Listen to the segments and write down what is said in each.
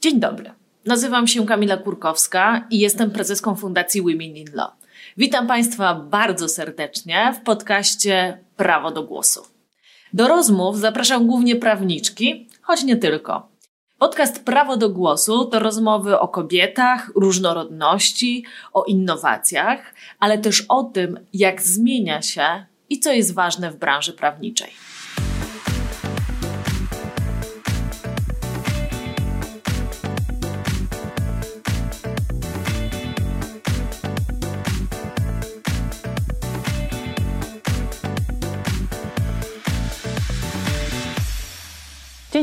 Dzień dobry. Nazywam się Kamila Kurkowska i jestem prezeską Fundacji Women in Law. Witam Państwa bardzo serdecznie w podcaście Prawo do Głosu. Do rozmów zapraszam głównie prawniczki, choć nie tylko. Podcast Prawo do Głosu to rozmowy o kobietach, różnorodności, o innowacjach, ale też o tym, jak zmienia się i co jest ważne w branży prawniczej.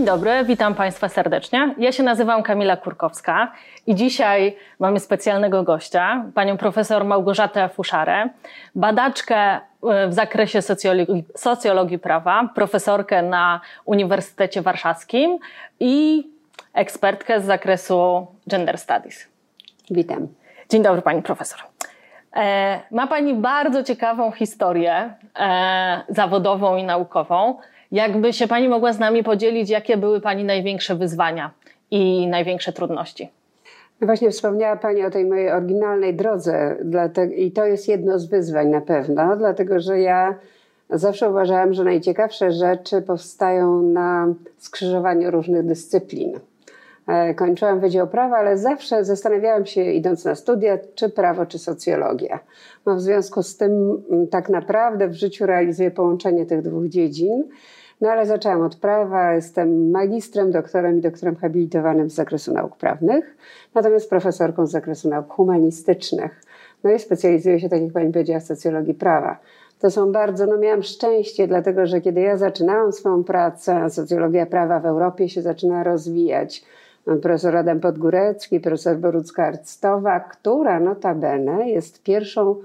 Dobry, witam Państwa serdecznie. Ja się nazywam Kamila Kurkowska i dzisiaj mamy specjalnego gościa, panią profesor Małgorzatę Fuszarę, badaczkę e, w zakresie socjologii, socjologii prawa, profesorkę na Uniwersytecie Warszawskim i ekspertkę z zakresu gender studies. Witam. Dzień dobry pani profesor. E, ma pani bardzo ciekawą historię e, zawodową i naukową. Jakby się Pani mogła z nami podzielić, jakie były Pani największe wyzwania i największe trudności? No właśnie wspomniała Pani o tej mojej oryginalnej drodze i to jest jedno z wyzwań na pewno, dlatego że ja zawsze uważałam, że najciekawsze rzeczy powstają na skrzyżowaniu różnych dyscyplin. E, kończyłam Wydział Prawa, ale zawsze zastanawiałam się, idąc na studia, czy prawo, czy socjologia. No w związku z tym tak naprawdę w życiu realizuję połączenie tych dwóch dziedzin. No ale zaczęłam od prawa, jestem magistrem, doktorem i doktorem habilitowanym z zakresu nauk prawnych, natomiast profesorką z zakresu nauk humanistycznych. No i specjalizuję się, tak jak pani powiedziała, w socjologii prawa. To są bardzo, no miałam szczęście, dlatego że kiedy ja zaczynałam swoją pracę, socjologia prawa w Europie się zaczyna rozwijać. Profesor Adam Podgórecki, profesor Borucka Arctowa, która notabene jest pierwszą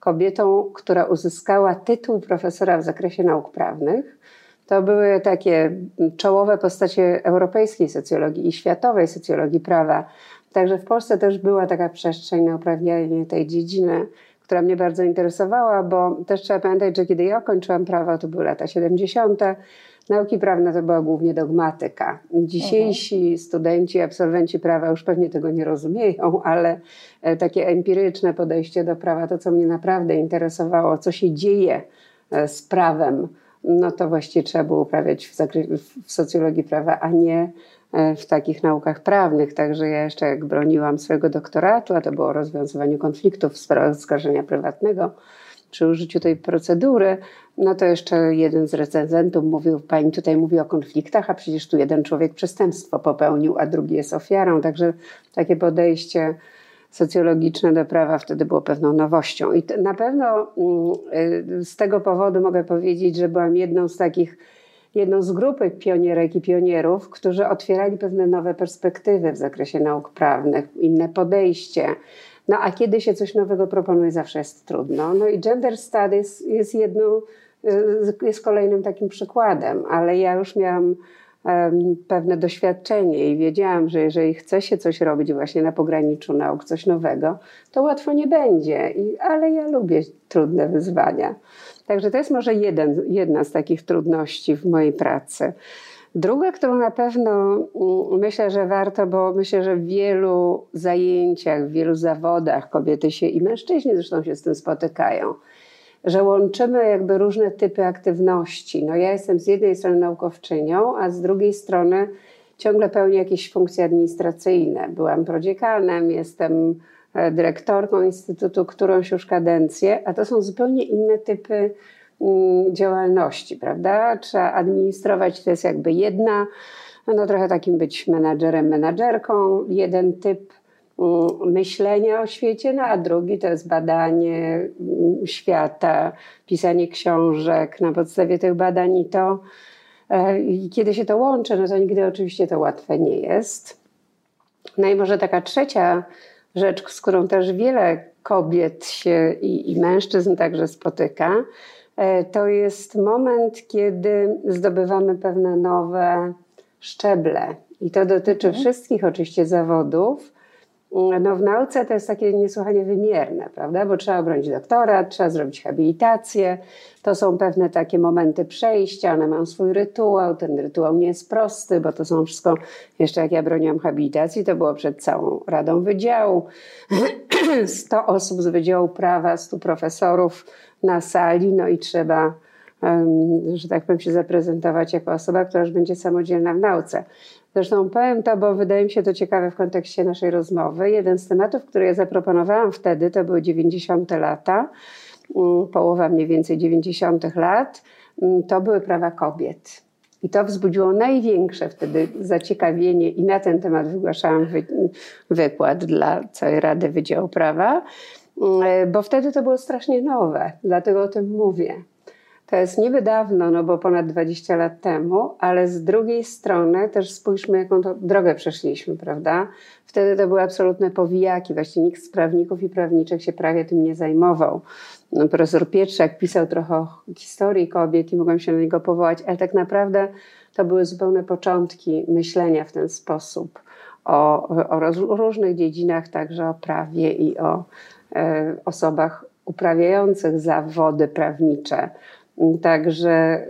kobietą, która uzyskała tytuł profesora w zakresie nauk prawnych. To były takie czołowe postacie europejskiej socjologii i światowej socjologii prawa. Także w Polsce też była taka przestrzeń na uprawianie tej dziedziny, która mnie bardzo interesowała, bo też trzeba pamiętać, że kiedy ja kończyłam prawo, to były lata 70., nauki prawne to była głównie dogmatyka. Dzisiejsi mhm. studenci, absolwenci prawa już pewnie tego nie rozumieją, ale e, takie empiryczne podejście do prawa, to co mnie naprawdę interesowało, co się dzieje e, z prawem, no to właściwie trzeba było uprawiać w, w socjologii prawa, a nie e, w takich naukach prawnych. Także ja jeszcze jak broniłam swojego doktoratu, a to było o rozwiązywaniu konfliktów w sprawach oskarżenia prywatnego, przy użyciu tej procedury, no to jeszcze jeden z recenzentów mówił, pani tutaj mówi o konfliktach, a przecież tu jeden człowiek przestępstwo popełnił, a drugi jest ofiarą. Także takie podejście socjologiczne do prawa wtedy było pewną nowością. I na pewno mm, y, z tego powodu mogę powiedzieć, że byłam jedną z takich, jedną z grupy pionierek i pionierów, którzy otwierali pewne nowe perspektywy w zakresie nauk prawnych, inne podejście. No a kiedy się coś nowego proponuje, zawsze jest trudno. No i gender studies jest jedną, y, jest kolejnym takim przykładem, ale ja już miałam pewne doświadczenie i wiedziałam, że jeżeli chce się coś robić właśnie na pograniczu nauk, coś nowego, to łatwo nie będzie. I, ale ja lubię trudne wyzwania. Także to jest może jeden, jedna z takich trudności w mojej pracy. Druga, którą na pewno mm, myślę, że warto, bo myślę, że w wielu zajęciach, w wielu zawodach kobiety się i mężczyźni zresztą się z tym spotykają że łączymy jakby różne typy aktywności. No ja jestem z jednej strony naukowczynią, a z drugiej strony ciągle pełnię jakieś funkcje administracyjne. Byłam prodziekanem, jestem e, dyrektorką instytutu którąś już kadencję, a to są zupełnie inne typy działalności, prawda? Trzeba administrować, to jest jakby jedna, no trochę takim być menadżerem, menadżerką, jeden typ Mm, myślenia o świecie, no a drugi to jest badanie mm, świata, pisanie książek na podstawie tych badań i to e, i kiedy się to łączy, no to nigdy oczywiście to łatwe nie jest. No i może taka trzecia rzecz, z którą też wiele kobiet się i, i mężczyzn także spotyka, to jest moment, kiedy zdobywamy pewne nowe szczeble. I to dotyczy mhm. wszystkich oczywiście zawodów, no w nauce to jest takie niesłychanie wymierne, prawda? Bo trzeba obronić doktorat, trzeba zrobić habilitację. To są pewne takie momenty przejścia, one mają swój rytuał. Ten rytuał nie jest prosty, bo to są wszystko, jeszcze jak ja broniłam habilitacji, to było przed całą Radą Wydziału. 100 osób z Wydziału Prawa, 100 profesorów na sali, no i trzeba że tak powiem, się zaprezentować jako osoba, która już będzie samodzielna w nauce. Zresztą powiem to, bo wydaje mi się to ciekawe w kontekście naszej rozmowy. Jeden z tematów, który ja zaproponowałam wtedy, to były 90. lata, mm, połowa mniej więcej 90. lat, mm, to były prawa kobiet. I to wzbudziło największe wtedy zaciekawienie i na ten temat wygłaszałam wy, wykład dla całej Rady Wydziału Prawa, mm, bo wtedy to było strasznie nowe, dlatego o tym mówię. To jest niby dawno, no bo ponad 20 lat temu, ale z drugiej strony też spójrzmy, jaką to drogę przeszliśmy, prawda? Wtedy to były absolutne powijaki, właściwie nikt z prawników i prawniczek się prawie tym nie zajmował. No, profesor Pietrzak pisał trochę o historii kobiet i mogłem się na niego powołać, ale tak naprawdę to były zupełne początki myślenia w ten sposób o, o różnych dziedzinach, także o prawie i o e, osobach uprawiających zawody prawnicze. Także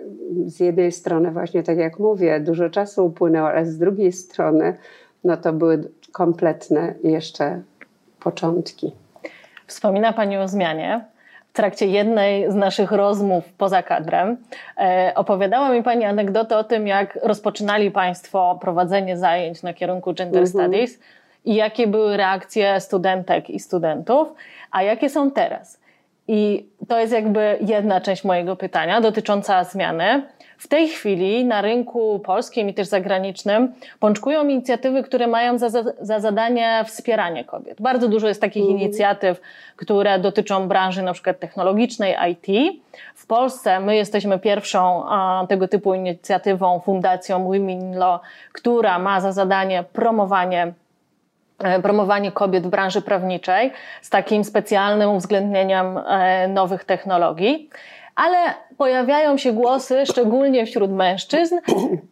z jednej strony, właśnie tak jak mówię, dużo czasu upłynęło, ale z drugiej strony, no to były kompletne jeszcze początki. Wspomina Pani o zmianie. W trakcie jednej z naszych rozmów poza kadrem e, opowiadała mi Pani anegdotę o tym, jak rozpoczynali Państwo prowadzenie zajęć na kierunku Gender mhm. Studies i jakie były reakcje studentek i studentów, a jakie są teraz. I to jest jakby jedna część mojego pytania dotycząca zmiany. W tej chwili na rynku polskim i też zagranicznym pączkują inicjatywy, które mają za, za zadanie wspieranie kobiet. Bardzo dużo jest takich mm. inicjatyw, które dotyczą branży na przykład technologicznej, IT. W Polsce my jesteśmy pierwszą a, tego typu inicjatywą, fundacją Women Law, która ma za zadanie promowanie promowanie kobiet w branży prawniczej z takim specjalnym uwzględnieniem e, nowych technologii. Ale pojawiają się głosy, szczególnie wśród mężczyzn,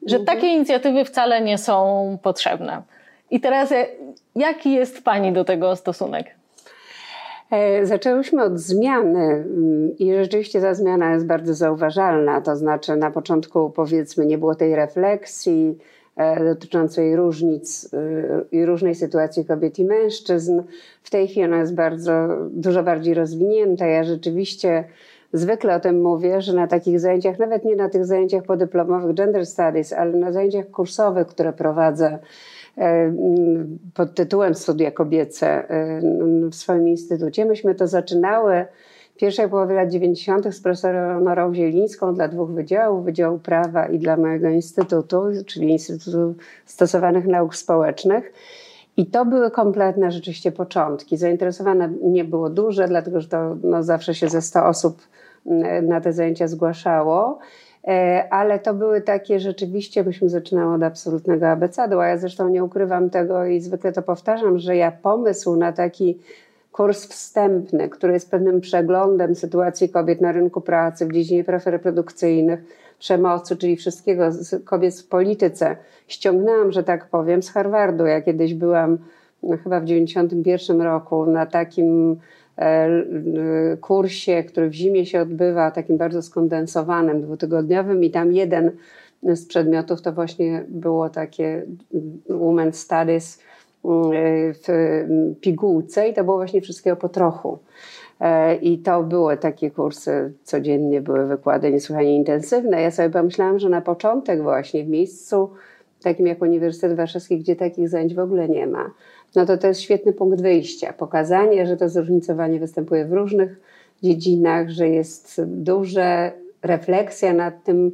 że takie inicjatywy wcale nie są potrzebne. I teraz, e, jaki jest Pani do tego stosunek? Zaczęłyśmy od zmiany mm, i rzeczywiście ta zmiana jest bardzo zauważalna. To znaczy, na początku powiedzmy nie było tej refleksji, E, dotyczącej różnic e, i różnej sytuacji kobiet i mężczyzn. W tej chwili ona jest bardzo, dużo bardziej rozwinięta. Ja rzeczywiście zwykle o tym mówię, że na takich zajęciach, nawet nie na tych zajęciach podyplomowych Gender Studies, ale na zajęciach kursowych, które prowadzę e, pod tytułem Studia Kobiece w swoim instytucie, myśmy to zaczynały pierwszej połowie lat 90. z profesorą Norą Zielińską dla dwóch wydziałów, Wydziału Prawa i dla mojego instytutu, czyli Instytutu Stosowanych Nauk Społecznych. I to były kompletne rzeczywiście początki. Zainteresowane nie było duże, dlatego że to no, zawsze się ze 100 osób mm, na te zajęcia zgłaszało. E, ale to były takie rzeczywiście, byśmy zaczynały od absolutnego abecadu, a ja zresztą nie ukrywam tego i zwykle to powtarzam, że ja pomysł na taki kurs wstępny, który jest pewnym przeglądem sytuacji kobiet na rynku pracy, w dziedzinie praw reprodukcyjnych, przemocy, czyli wszystkiego kobiet w polityce. Ściągnęłam, że tak powiem, z Harvardu. Ja kiedyś byłam no, chyba w 91 roku na takim e, kursie, który w zimie się odbywa, takim bardzo skondensowanym, dwutygodniowym i tam jeden z przedmiotów to właśnie było takie Women Studies, w pigułce i to było właśnie wszystkiego po trochu. E, I to były takie kursy, codziennie były wykłady niesłychanie intensywne. Ja sobie pomyślałam, że na początek właśnie w miejscu takim jak Uniwersytet Warszawski, gdzie takich zajęć w ogóle nie ma, no to to jest świetny punkt wyjścia. Pokazanie, że to zróżnicowanie występuje w różnych dziedzinach, że jest duża refleksja nad tym,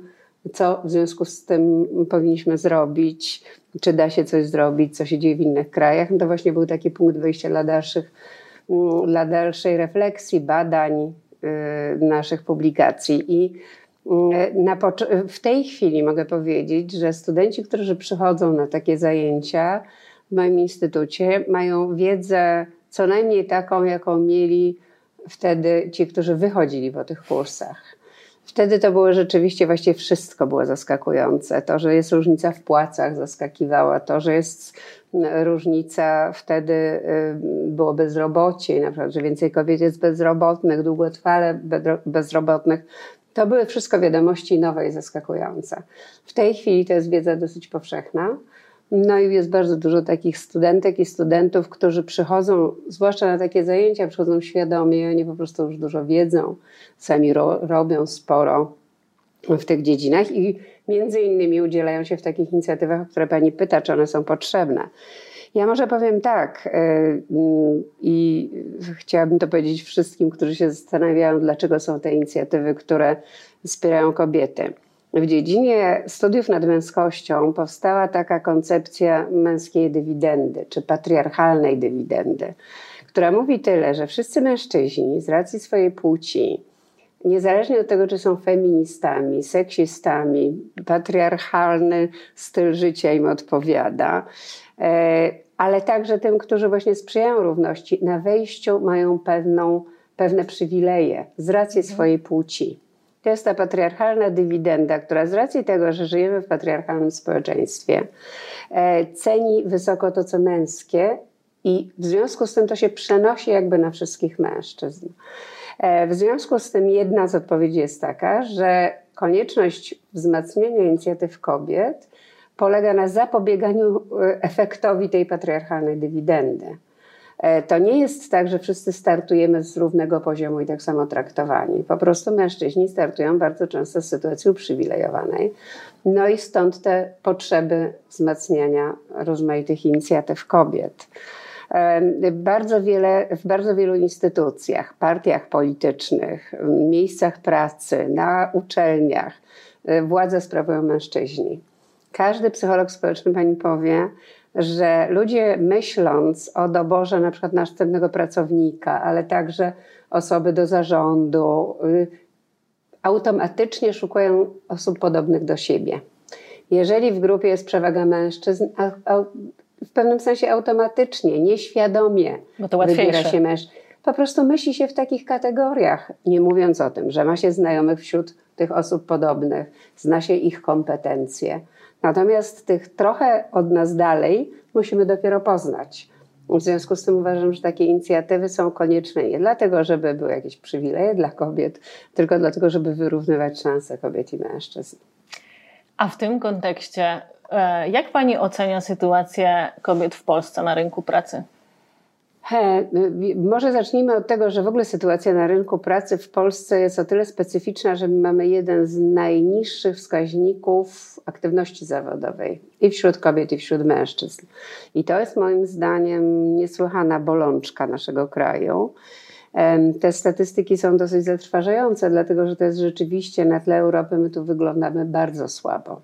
co w związku z tym powinniśmy zrobić, czy da się coś zrobić, co się dzieje w innych krajach. No to właśnie był taki punkt wyjścia dla dalszych, mm, dla dalszej refleksji, badań y, naszych publikacji. I y, w tej chwili mogę powiedzieć, że studenci, którzy przychodzą na takie zajęcia w moim instytucie, mają wiedzę co najmniej taką, jaką mieli wtedy ci, którzy wychodzili po tych kursach Wtedy to było rzeczywiście, właściwie wszystko było zaskakujące. To, że jest różnica w płacach zaskakiwała, to, że jest różnica, wtedy y, było bezrobocie, na przykład, że więcej kobiet jest bezrobotnych, długotrwale bezrobotnych. To były wszystko wiadomości nowe i zaskakujące. W tej chwili to jest wiedza dosyć powszechna. No i jest bardzo dużo takich studentek i studentów, którzy przychodzą, zwłaszcza na takie zajęcia, przychodzą świadomie, oni po prostu już dużo wiedzą, sami ro, robią sporo w tych dziedzinach i między innymi udzielają się w takich inicjatywach, o które Pani pyta, czy one są potrzebne. Ja może powiem tak y, i chciałabym to powiedzieć wszystkim, którzy się zastanawiają, dlaczego są te inicjatywy, które wspierają kobiety. W dziedzinie studiów nad męskością powstała taka koncepcja męskiej dywidendy, czy patriarchalnej dywidendy, która mówi tyle, że wszyscy mężczyźni z racji swojej płci, niezależnie od tego, czy są feministami, seksistami, patriarchalny styl życia im odpowiada, e, ale także tym, którzy właśnie sprzyjają równości, na wejściu mają pewną, pewne przywileje z racji mhm. swojej płci. To jest ta patriarchalna dywidenda, która z racji tego, że żyjemy w patriarchalnym społeczeństwie, e, ceni wysoko to, co męskie i w związku z tym to się przenosi jakby na wszystkich mężczyzn. E, w związku z tym jedna z odpowiedzi jest taka, że konieczność wzmacniania inicjatyw kobiet polega na zapobieganiu e, efektowi tej patriarchalnej dywidendy. E, to nie jest tak, że wszyscy startujemy z równego poziomu i tak samo traktowani. Po prostu mężczyźni startują bardzo często z sytuacji uprzywilejowanej. No i stąd te potrzeby wzmacniania rozmaitych inicjatyw kobiet. E, bardzo wiele, w bardzo wielu instytucjach, partiach politycznych, miejscach pracy, na uczelniach e, władzę sprawują mężczyźni. Każdy psycholog społeczny pani powie, że ludzie myśląc o doborze na przykład następnego pracownika, ale także osoby do zarządu, y, automatycznie szukają osób podobnych do siebie. Jeżeli w grupie jest przewaga mężczyzn, w pewnym sensie automatycznie, nieświadomie wybiera się mężczyzn. Po prostu myśli się w takich kategoriach, nie mówiąc o tym, że ma się znajomych wśród tych osób podobnych, zna się ich kompetencje Natomiast tych trochę od nas dalej musimy dopiero poznać. W związku z tym uważam, że takie inicjatywy są konieczne nie dlatego, żeby były jakieś przywileje dla kobiet, tylko dlatego, żeby wyrównywać szanse kobiet i mężczyzn. A w tym kontekście, e, jak Pani ocenia sytuację kobiet w Polsce na rynku pracy? He, może zacznijmy od tego, że w ogóle sytuacja na rynku pracy w Polsce jest o tyle specyficzna, że my mamy jeden z najniższych wskaźników aktywności zawodowej i wśród kobiet, i wśród mężczyzn. I to jest moim zdaniem niesłychana bolączka naszego kraju. Te statystyki są dosyć zatrważające, dlatego że to jest rzeczywiście na tle Europy, my tu wyglądamy bardzo słabo.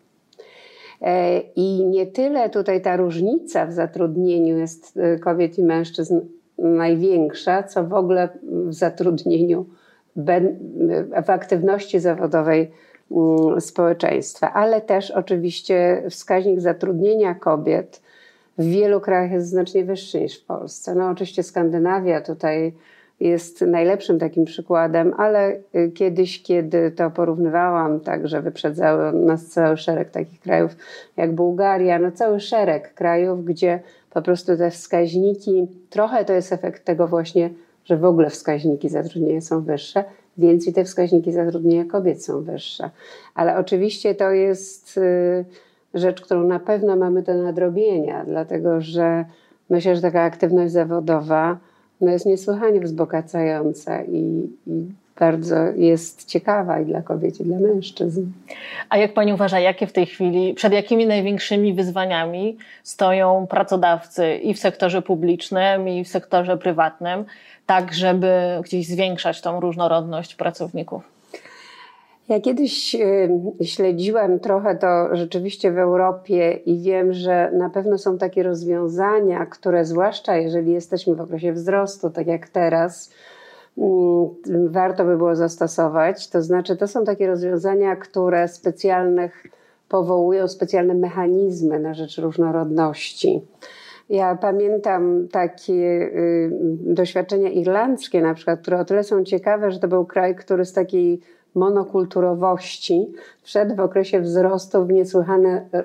E, I nie tyle tutaj ta różnica w zatrudnieniu jest e, kobiet i mężczyzn największa, co w ogóle w zatrudnieniu, w aktywności zawodowej mm, społeczeństwa, ale też oczywiście wskaźnik zatrudnienia kobiet w wielu krajach jest znacznie wyższy niż w Polsce. No oczywiście Skandynawia tutaj jest najlepszym takim przykładem, ale y, kiedyś, kiedy to porównywałam, także wyprzedzały nas cały szereg takich krajów jak Bułgaria, no cały szereg krajów, gdzie po prostu te wskaźniki, trochę to jest efekt tego właśnie, że w ogóle wskaźniki zatrudnienia są wyższe, więc i te wskaźniki zatrudnienia kobiet są wyższe. Ale oczywiście to jest y, rzecz, którą na pewno mamy do nadrobienia, dlatego że myślę, że taka aktywność zawodowa, no jest niesłychanie wzbogacająca i, i bardzo jest ciekawa i dla kobiet, i dla mężczyzn. A jak Pani uważa, jakie w tej chwili, przed jakimi największymi wyzwaniami stoją pracodawcy i w sektorze publicznym, i w sektorze prywatnym, tak żeby gdzieś zwiększać tą różnorodność pracowników? Ja kiedyś y, śledziłam trochę to rzeczywiście w Europie i wiem, że na pewno są takie rozwiązania, które zwłaszcza jeżeli jesteśmy w okresie wzrostu, tak jak teraz, mm, warto by było zastosować. To znaczy, to są takie rozwiązania, które specjalnych powołują specjalne mechanizmy na rzecz różnorodności. Ja pamiętam takie y, doświadczenia irlandzkie, na przykład, które o tyle są ciekawe, że to był kraj, który z takiej monokulturowości wszedł w okresie wzrostu w niesłychane e,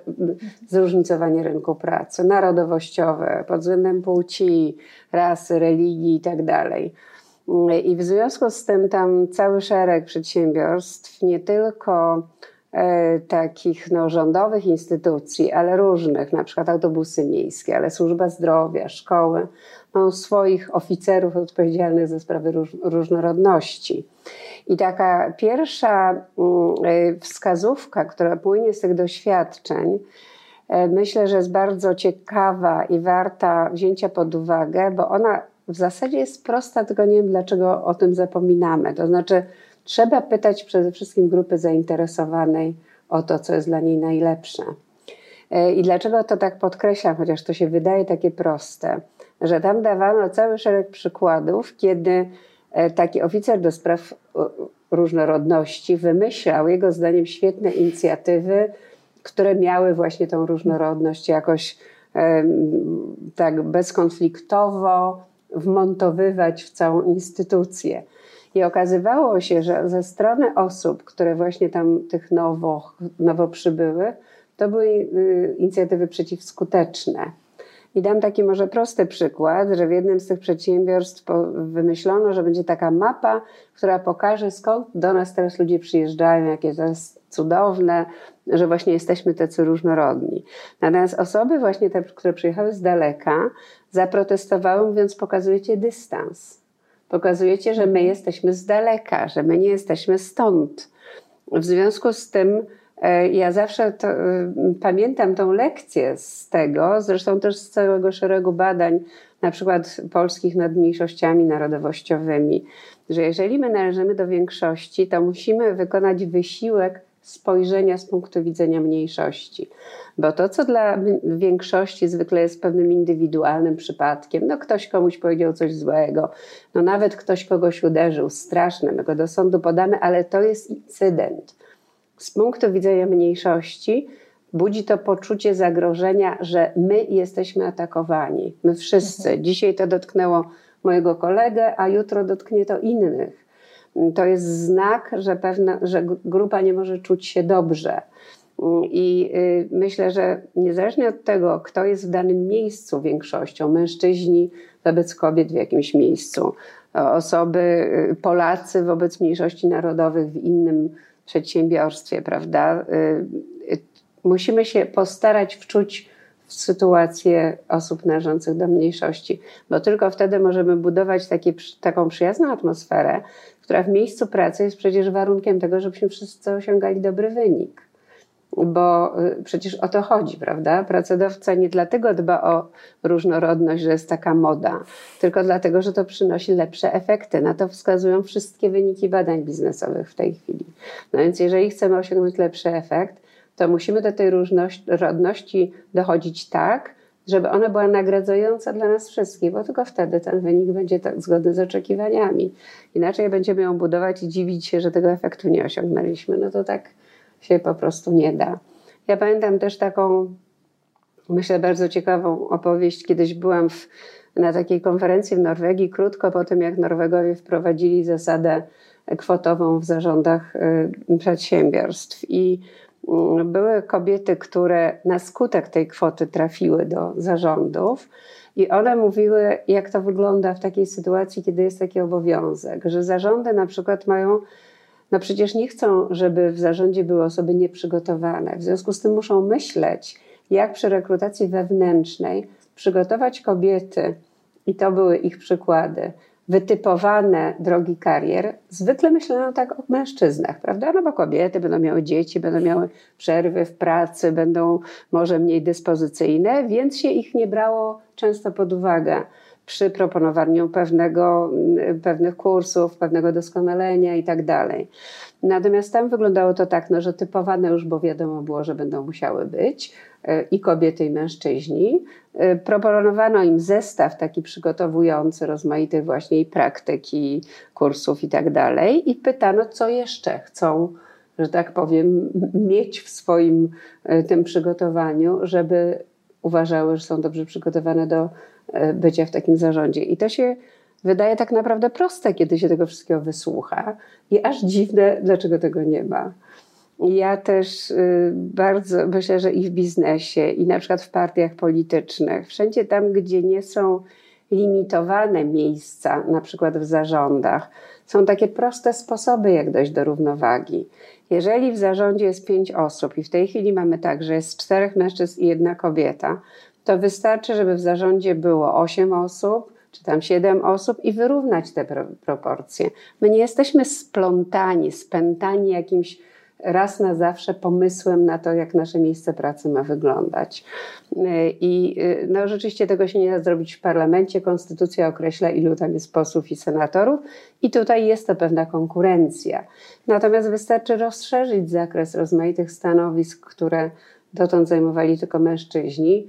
zróżnicowanie rynku pracy, narodowościowe, pod względem płci, rasy, religii itd. Tak I w związku z tym tam cały szereg przedsiębiorstw, nie tylko takich no, rządowych instytucji, ale różnych, na przykład autobusy miejskie, ale służba zdrowia, szkoły, mają swoich oficerów odpowiedzialnych za sprawy róż, różnorodności. I taka pierwsza mm, e, wskazówka, która płynie z tych doświadczeń, e, myślę, że jest bardzo ciekawa i warta wzięcia pod uwagę, bo ona w zasadzie jest prosta, tylko nie wiem dlaczego o tym zapominamy. To znaczy, trzeba pytać przede wszystkim grupy zainteresowanej o to, co jest dla niej najlepsze. E, I dlaczego to tak podkreślam, chociaż to się wydaje takie proste, że tam dawano cały szereg przykładów, kiedy E, taki oficer do spraw różnorodności wymyślał, jego zdaniem, świetne inicjatywy, które miały właśnie tą różnorodność jakoś tak bezkonfliktowo wmontowywać w całą instytucję. I okazywało się, że ze strony osób, które właśnie tam tych nowo, nowo przybyły, to były y, inicjatywy przeciwskuteczne. I dam taki może prosty przykład, że w jednym z tych przedsiębiorstw wymyślono, że będzie taka mapa, która pokaże skąd do nas teraz ludzie przyjeżdżają, jakie to jest cudowne, że właśnie jesteśmy tacy różnorodni. Natomiast osoby właśnie te, które przyjechały z daleka, zaprotestowały mówiąc pokazujecie dystans. Pokazujecie, że my jesteśmy z daleka, że my nie jesteśmy stąd. W związku z tym E, ja zawsze to, e, pamiętam tą lekcję z tego, zresztą też z całego szeregu badań, na przykład polskich nad mniejszościami narodowościowymi, że jeżeli my należymy do większości, to musimy wykonać wysiłek spojrzenia z punktu widzenia mniejszości. Bo to, co dla większości zwykle jest pewnym indywidualnym przypadkiem, no ktoś komuś powiedział coś złego, no nawet ktoś kogoś uderzył, straszne, my go do sądu podamy, ale to jest incydent z punktu widzenia mniejszości budzi to poczucie zagrożenia, że my jesteśmy atakowani. My wszyscy. Mhm. Dzisiaj to dotknęło mojego kolegę, a jutro dotknie to innych. To jest znak, że, pewna, że grupa nie może czuć się dobrze. I y, myślę, że niezależnie od tego, kto jest w danym miejscu większością, mężczyźni wobec kobiet w jakimś miejscu, osoby, y, Polacy wobec mniejszości narodowych w innym przedsiębiorstwie, prawda? Y, musimy się postarać wczuć w sytuację osób należących do mniejszości, bo tylko wtedy możemy budować takie, taką przyjazną atmosferę, która w miejscu pracy jest przecież warunkiem tego, żebyśmy wszyscy osiągali dobry wynik bo y, przecież o to chodzi, prawda? Pracodawca nie dlatego dba o różnorodność, że jest taka moda, tylko dlatego, że to przynosi lepsze efekty. Na to wskazują wszystkie wyniki badań biznesowych w tej chwili. No więc jeżeli chcemy osiągnąć lepszy efekt, to musimy do tej różnorodności dochodzić tak, żeby ona była nagradzająca dla nas wszystkich, bo tylko wtedy ten wynik będzie tak zgodny z oczekiwaniami. Inaczej będziemy ją budować i dziwić się, że tego efektu nie osiągnęliśmy. No to tak się po prostu nie da. Ja pamiętam też taką, myślę, bardzo ciekawą opowieść. Kiedyś byłam w, na takiej konferencji w Norwegii, krótko po tym, jak Norwegowie wprowadzili zasadę kwotową w zarządach y, przedsiębiorstw. I były kobiety, które na skutek tej kwoty trafiły do zarządów. I one mówiły, jak to wygląda w takiej sytuacji, kiedy jest taki obowiązek, że zarządy na przykład mają no przecież nie chcą, żeby w zarządzie były osoby nieprzygotowane. W związku z tym muszą myśleć, jak przy rekrutacji wewnętrznej przygotować kobiety, i to były ich przykłady, wytypowane drogi karier, zwykle myślano tak o mężczyznach, prawda? No bo kobiety będą miały dzieci, będą miały przerwy w pracy, będą może mniej dyspozycyjne, więc się ich nie brało często pod uwagę przy proponowaniu pewnego, pewnych kursów, pewnego doskonalenia i tak. Natomiast tam wyglądało to tak, no, że typowane już, bo wiadomo było, że będą musiały być e, i kobiety, i mężczyźni. E, proponowano im zestaw taki przygotowujący rozmaitych właśnie i praktyk, kursów i tak dalej. I pytano, co jeszcze chcą, że tak powiem, mieć w swoim e, tym przygotowaniu, żeby uważały, że są dobrze przygotowane do bycia w takim zarządzie. I to się wydaje tak naprawdę proste, kiedy się tego wszystkiego wysłucha i aż dziwne, dlaczego tego nie ma. Ja też y, bardzo myślę, że i w biznesie, i na przykład w partiach politycznych, wszędzie tam, gdzie nie są limitowane miejsca, na przykład w zarządach, są takie proste sposoby, jak dojść do równowagi. Jeżeli w zarządzie jest pięć osób i w tej chwili mamy tak, że jest czterech mężczyzn i jedna kobieta, to wystarczy, żeby w zarządzie było osiem osób, czy tam siedem osób i wyrównać te pro proporcje. My nie jesteśmy splątani, spętani jakimś raz na zawsze pomysłem na to, jak nasze miejsce pracy ma wyglądać. I no, rzeczywiście tego się nie da zrobić w parlamencie. Konstytucja określa, ilu tam jest posłów i senatorów, i tutaj jest to pewna konkurencja. Natomiast wystarczy rozszerzyć zakres rozmaitych stanowisk, które dotąd zajmowali tylko mężczyźni,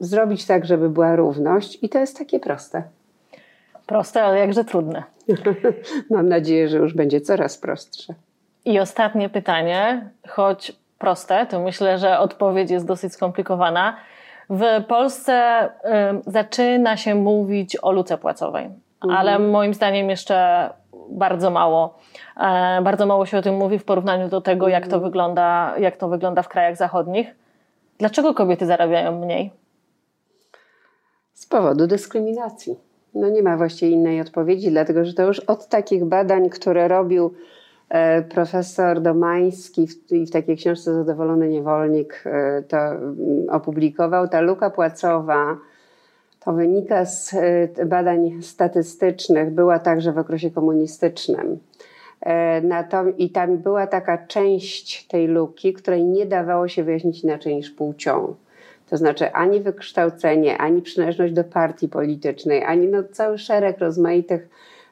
zrobić tak, żeby była równość, i to jest takie proste. Proste, ale jakże trudne. Mam nadzieję, że już będzie coraz prostsze. I ostatnie pytanie, choć proste, to myślę, że odpowiedź jest dosyć skomplikowana. W Polsce y, zaczyna się mówić o luce płacowej, mhm. ale moim zdaniem jeszcze bardzo mało. Y, bardzo mało się o tym mówi w porównaniu do tego, jak to mhm. wygląda, jak to wygląda w krajach zachodnich. Dlaczego kobiety zarabiają mniej? Powodu dyskryminacji. No nie ma właściwie innej odpowiedzi, dlatego że to już od takich badań, które robił E, profesor Domański w, w takiej książce Zadowolony Niewolnik e, to mm, opublikował. Ta luka płacowa to wynika z e, badań statystycznych, była także w okresie komunistycznym. I tam była taka część tej luki, której nie dawało się wyjaśnić inaczej niż płcią. To znaczy ani wykształcenie, ani przynależność do partii politycznej, ani no cały szereg rozmaitych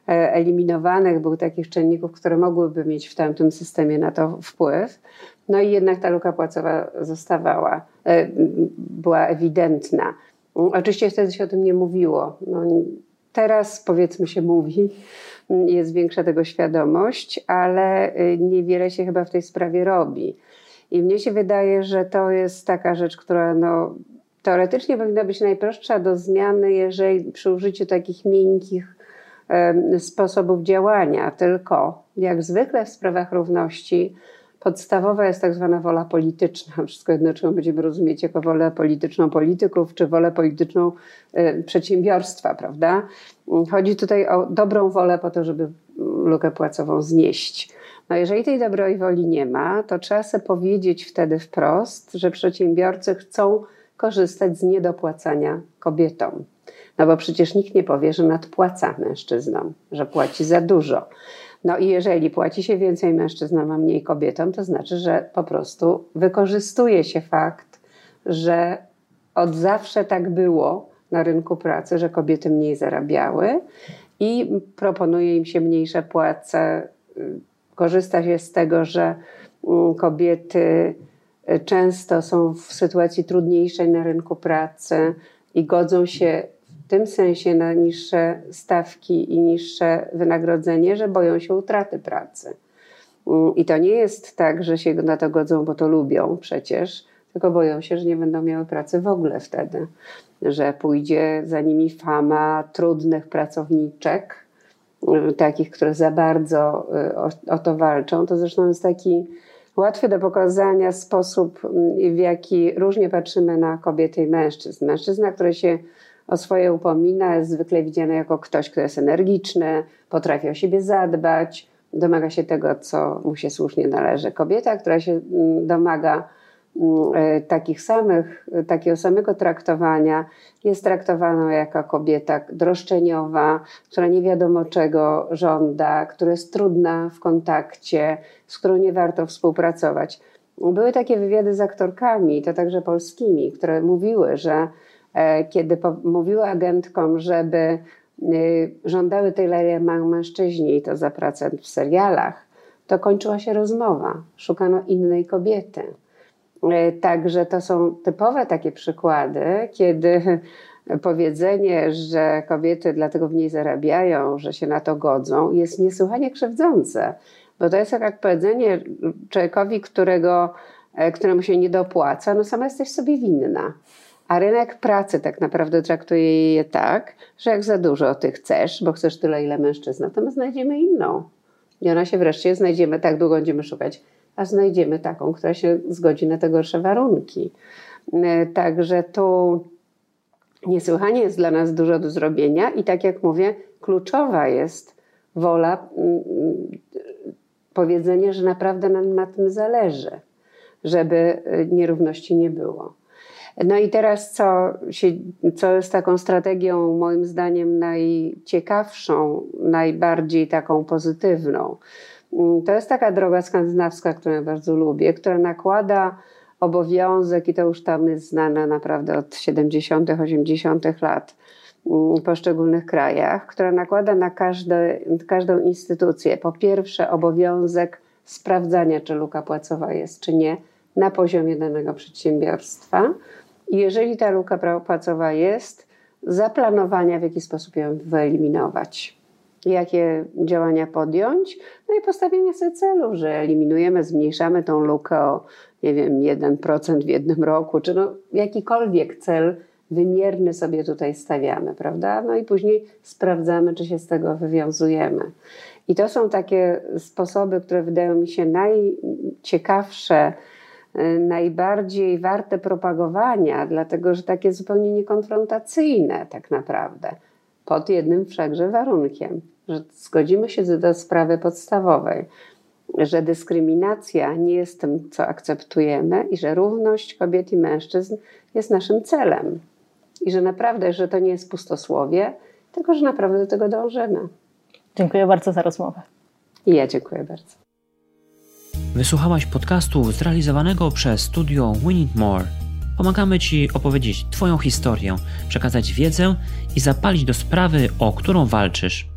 E, eliminowanych był takich czynników, które mogłyby mieć w tamtym systemie na to wpływ. No i jednak ta luka płacowa zostawała, e, była ewidentna. Oczywiście wtedy się o tym nie mówiło. No, teraz powiedzmy się mówi, jest większa tego świadomość, ale e, niewiele się chyba w tej sprawie robi. I mnie się wydaje, że to jest taka rzecz, która no, teoretycznie powinna być najprostsza do zmiany, jeżeli przy użyciu takich miękkich sposobów działania, tylko jak zwykle w sprawach równości podstawowa jest tak zwana wola polityczna. Wszystko jedno, czy będziemy rozumieć jako wolę polityczną polityków, czy wolę polityczną przedsiębiorstwa, prawda? Chodzi tutaj o dobrą wolę po to, żeby lukę płacową znieść. No jeżeli tej dobrej woli nie ma, to trzeba sobie powiedzieć wtedy wprost, że przedsiębiorcy chcą korzystać z niedopłacania kobietom. No bo przecież nikt nie powie, że nadpłaca mężczyznom, że płaci za dużo. No i jeżeli płaci się więcej mężczyznom, a mniej kobietom, to znaczy, że po prostu wykorzystuje się fakt, że od zawsze tak było na rynku pracy, że kobiety mniej zarabiały i proponuje im się mniejsze płace. Korzysta się z tego, że mm, kobiety często są w sytuacji trudniejszej na rynku pracy i godzą się w tym sensie na niższe stawki i niższe wynagrodzenie, że boją się utraty pracy. Mm, I to nie jest tak, że się na to godzą, bo to lubią przecież, tylko boją się, że nie będą miały pracy w ogóle wtedy, że pójdzie za nimi fama trudnych pracowniczek, takich, które za bardzo y, o, o to walczą. To zresztą jest taki łatwy do pokazania sposób, mm, w jaki różnie patrzymy na kobiety i mężczyzn. Mężczyzna, który się o swoje upomina, jest zwykle widziany jako ktoś, kto jest energiczny, potrafi o siebie zadbać, domaga się tego, co mu się słusznie należy. Kobieta, która się mm, domaga takich samych, takiego samego traktowania, jest traktowana jako kobieta droszczeniowa, która nie wiadomo czego żąda, która jest trudna w kontakcie, z którą nie warto współpracować. Były takie wywiady z aktorkami, to także polskimi, które mówiły, że E, kiedy mówiły agentkom, żeby żądały tyle, ile mają mężczyźni to za pracę w serialach, to kończyła się rozmowa. Szukano innej kobiety. E, także to są typowe takie przykłady, kiedy powiedzenie, że kobiety dlatego mniej zarabiają, że się na to godzą, jest niesłychanie krzywdzące. Bo to jest jak powiedzenie człowiekowi, którego, e, któremu się nie dopłaca, no sama jesteś sobie winna A rynek pracy tak naprawdę traktuje je tak, że jak za dużo tych chcesz, bo chcesz tyle, ile mężczyzna, to my znajdziemy inną. I ona się wreszcie znajdziemy, tak długo będziemy szukać, a znajdziemy taką, która się zgodzi na te gorsze warunki. E, także tu niesłychanie jest dla nas dużo do zrobienia i tak jak mówię, kluczowa jest wola, mm, mm, powiedzenie, że naprawdę nam na tym zależy, żeby e, nierówności nie było. No i teraz, co, się, co jest taką strategią, moim zdaniem, najciekawszą, najbardziej taką pozytywną, to jest taka droga skandynawska, którą bardzo lubię, która nakłada obowiązek, i to już tam jest znane naprawdę od 70., 80. lat mm, w poszczególnych krajach, która nakłada na każde, każdą instytucję po pierwsze obowiązek sprawdzania, czy luka płacowa jest, czy nie, na poziomie danego przedsiębiorstwa. I jeżeli ta luka płacowa jest, zaplanowania, w jaki sposób ją wyeliminować. Jakie działania podjąć? No i postawienie sobie celu, że eliminujemy, zmniejszamy tą lukę o, nie wiem, 1% w jednym roku, czy no jakikolwiek cel wymierny sobie tutaj stawiamy, prawda? No i później sprawdzamy, czy się z tego wywiązujemy. I to są takie sposoby, które wydają mi się najciekawsze, Y, najbardziej warte propagowania, dlatego że takie zupełnie niekonfrontacyjne tak naprawdę, pod jednym wszakże warunkiem, że zgodzimy się do sprawy podstawowej, że dyskryminacja nie jest tym, co akceptujemy i że równość kobiet i mężczyzn jest naszym celem. I że naprawdę, że to nie jest pustosłowie, tylko że naprawdę do tego dążymy. Dziękuję bardzo za rozmowę. I ja dziękuję bardzo. Wysłuchałaś podcastu zrealizowanego przez studio Winning More. Pomagamy Ci opowiedzieć Twoją historię, przekazać wiedzę i zapalić do sprawy, o którą walczysz.